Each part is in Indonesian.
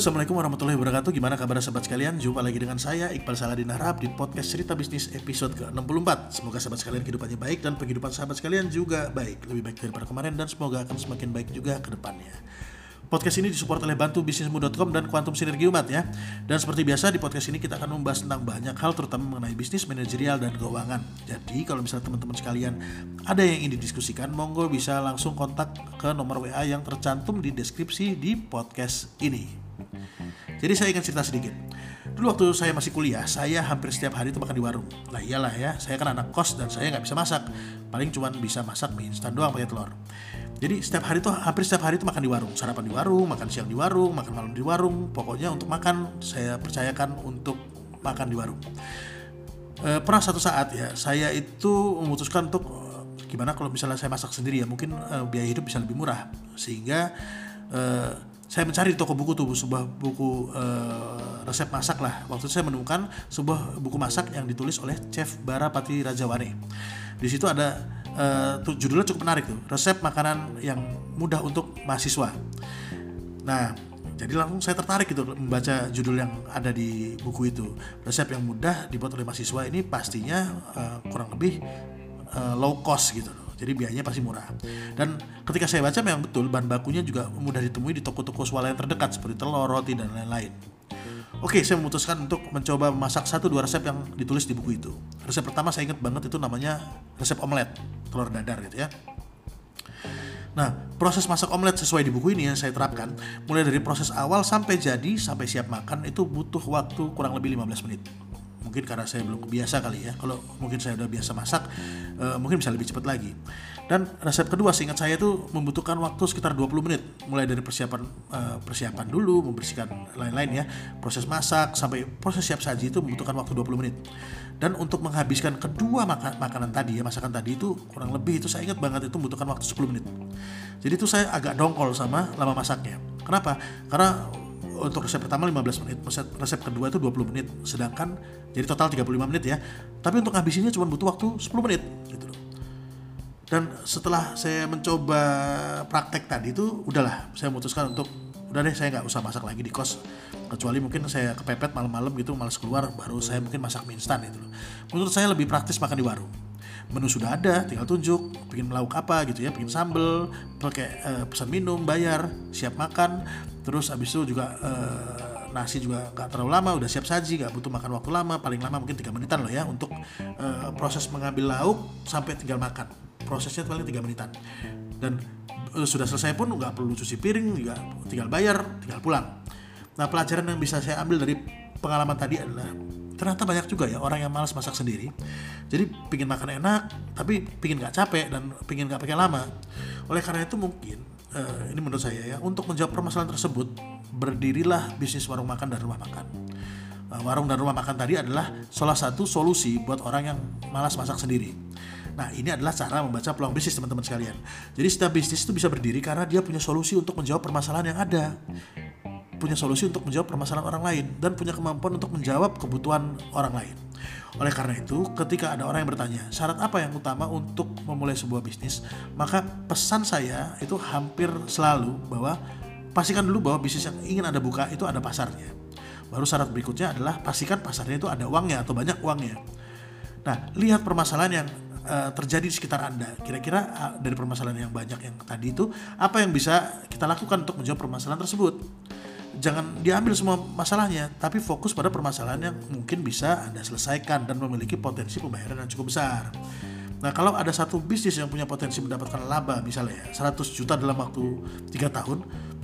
Assalamualaikum warahmatullahi wabarakatuh Gimana kabar sahabat sekalian? Jumpa lagi dengan saya Iqbal Saladin Harap di podcast Cerita Bisnis episode ke-64 Semoga sahabat sekalian kehidupannya baik dan kehidupan sahabat sekalian juga baik Lebih baik daripada kemarin dan semoga akan semakin baik juga ke depannya Podcast ini disupport oleh bantu bisnismu.com dan Quantum Sinergi Umat ya. Dan seperti biasa di podcast ini kita akan membahas tentang banyak hal terutama mengenai bisnis, manajerial dan keuangan. Jadi kalau misalnya teman-teman sekalian ada yang ingin didiskusikan, monggo bisa langsung kontak ke nomor WA yang tercantum di deskripsi di podcast ini. Jadi saya ingin cerita sedikit. Dulu waktu saya masih kuliah, saya hampir setiap hari itu makan di warung. Lah iyalah ya, saya kan anak kos dan saya nggak bisa masak. Paling cuma bisa masak mie instan doang pakai telur. Jadi setiap hari tuh hampir setiap hari itu makan di warung, sarapan di warung, makan siang di warung, makan malam di warung. Pokoknya untuk makan saya percayakan untuk makan di warung. E, pernah satu saat ya saya itu memutuskan untuk e, gimana kalau misalnya saya masak sendiri ya mungkin e, biaya hidup bisa lebih murah sehingga e, saya mencari toko buku tuh sebuah buku e, resep masak lah. Waktu itu saya menemukan sebuah buku masak yang ditulis oleh Chef Barapati Rajawane. Di situ ada uh, judulnya cukup menarik tuh resep makanan yang mudah untuk mahasiswa nah jadi langsung saya tertarik gitu membaca judul yang ada di buku itu resep yang mudah dibuat oleh mahasiswa ini pastinya uh, kurang lebih uh, low cost gitu jadi biayanya pasti murah dan ketika saya baca memang betul bahan bakunya juga mudah ditemui di toko-toko swalayan terdekat seperti telur roti dan lain-lain Oke, saya memutuskan untuk mencoba memasak satu dua resep yang ditulis di buku itu. Resep pertama saya ingat banget itu namanya resep omelet telur dadar gitu ya. Nah, proses masak omelet sesuai di buku ini yang saya terapkan, mulai dari proses awal sampai jadi sampai siap makan itu butuh waktu kurang lebih 15 menit mungkin karena saya belum kebiasa kali ya. Kalau mungkin saya udah biasa masak uh, mungkin bisa lebih cepat lagi. Dan resep kedua seingat saya itu membutuhkan waktu sekitar 20 menit. Mulai dari persiapan uh, persiapan dulu membersihkan lain-lain ya. Proses masak sampai proses siap saji itu membutuhkan waktu 20 menit. Dan untuk menghabiskan kedua maka makanan tadi ya masakan tadi itu kurang lebih itu saya ingat banget itu membutuhkan waktu 10 menit. Jadi itu saya agak dongkol sama lama masaknya. Kenapa? Karena untuk resep pertama 15 menit, resep, resep kedua itu 20 menit, sedangkan jadi total 35 menit ya. Tapi untuk ngabisinnya cuma butuh waktu 10 menit gitu loh. Dan setelah saya mencoba praktek tadi itu udahlah, saya memutuskan untuk udah deh saya nggak usah masak lagi di kos kecuali mungkin saya kepepet malam-malam gitu malas keluar baru saya mungkin masak mie instan gitu loh. Menurut saya lebih praktis makan di warung menu sudah ada tinggal tunjuk bikin lauk apa gitu ya bikin sambel pakai uh, pesan minum bayar siap makan terus habis itu juga uh, nasi juga gak terlalu lama udah siap saji gak butuh makan waktu lama paling lama mungkin tiga menitan loh ya untuk uh, proses mengambil lauk sampai tinggal makan. Prosesnya paling tiga menitan. Dan uh, sudah selesai pun nggak perlu cuci piring juga tinggal bayar tinggal pulang. Nah pelajaran yang bisa saya ambil dari pengalaman tadi adalah ternyata banyak juga ya orang yang malas masak sendiri. Jadi pingin makan enak tapi pingin nggak capek dan pingin nggak pakai lama. Oleh karena itu mungkin uh, ini menurut saya ya untuk menjawab permasalahan tersebut berdirilah bisnis warung makan dan rumah makan. Uh, warung dan rumah makan tadi adalah salah satu solusi buat orang yang malas masak sendiri. Nah, ini adalah cara membaca peluang bisnis teman-teman sekalian. Jadi setiap bisnis itu bisa berdiri karena dia punya solusi untuk menjawab permasalahan yang ada punya solusi untuk menjawab permasalahan orang lain dan punya kemampuan untuk menjawab kebutuhan orang lain. Oleh karena itu, ketika ada orang yang bertanya, syarat apa yang utama untuk memulai sebuah bisnis, maka pesan saya itu hampir selalu bahwa pastikan dulu bahwa bisnis yang ingin Anda buka itu ada pasarnya. Baru syarat berikutnya adalah pastikan pasarnya itu ada uangnya atau banyak uangnya. Nah, lihat permasalahan yang uh, terjadi di sekitar Anda. Kira-kira uh, dari permasalahan yang banyak yang tadi itu, apa yang bisa kita lakukan untuk menjawab permasalahan tersebut? Jangan diambil semua masalahnya, tapi fokus pada permasalahan yang mungkin bisa Anda selesaikan dan memiliki potensi pembayaran yang cukup besar. Nah, kalau ada satu bisnis yang punya potensi mendapatkan laba misalnya ya, 100 juta dalam waktu 3 tahun,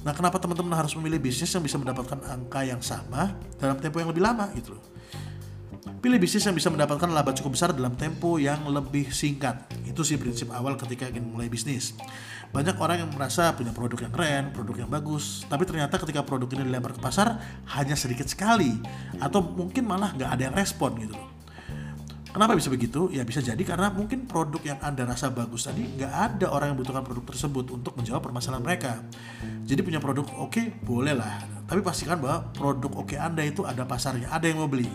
nah kenapa teman-teman harus memilih bisnis yang bisa mendapatkan angka yang sama dalam tempo yang lebih lama gitu. Pilih bisnis yang bisa mendapatkan laba cukup besar dalam tempo yang lebih singkat. Itu sih prinsip awal ketika ingin mulai bisnis. Banyak orang yang merasa punya produk yang keren, produk yang bagus, tapi ternyata ketika produk ini dilempar ke pasar hanya sedikit sekali atau mungkin malah nggak ada yang respon gitu loh. Kenapa bisa begitu? Ya bisa jadi karena mungkin produk yang Anda rasa bagus tadi nggak ada orang yang membutuhkan produk tersebut untuk menjawab permasalahan mereka. Jadi punya produk oke okay, boleh lah, tapi pastikan bahwa produk oke okay Anda itu ada pasarnya, ada yang mau beli.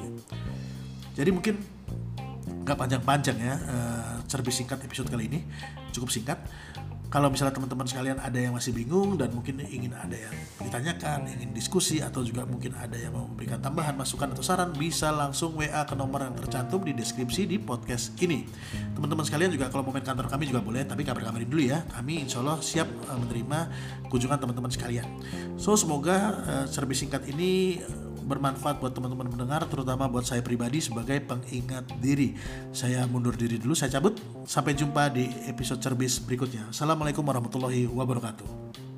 Jadi mungkin nggak panjang-panjang ya. Uh, singkat episode kali ini cukup singkat kalau misalnya teman-teman sekalian ada yang masih bingung dan mungkin ingin ada yang ditanyakan, ingin diskusi atau juga mungkin ada yang mau memberikan tambahan masukan atau saran bisa langsung WA ke nomor yang tercantum di deskripsi di podcast ini. Teman-teman sekalian juga kalau mau main kantor kami juga boleh, tapi kabar-kabarin dulu ya. Kami insya Allah siap uh, menerima kunjungan teman-teman sekalian. So semoga uh, cerbis singkat ini bermanfaat buat teman-teman mendengar terutama buat saya pribadi sebagai pengingat diri. Saya mundur diri dulu, saya cabut. Sampai jumpa di episode cerbis berikutnya. Assalamualaikum warahmatullahi wabarakatuh.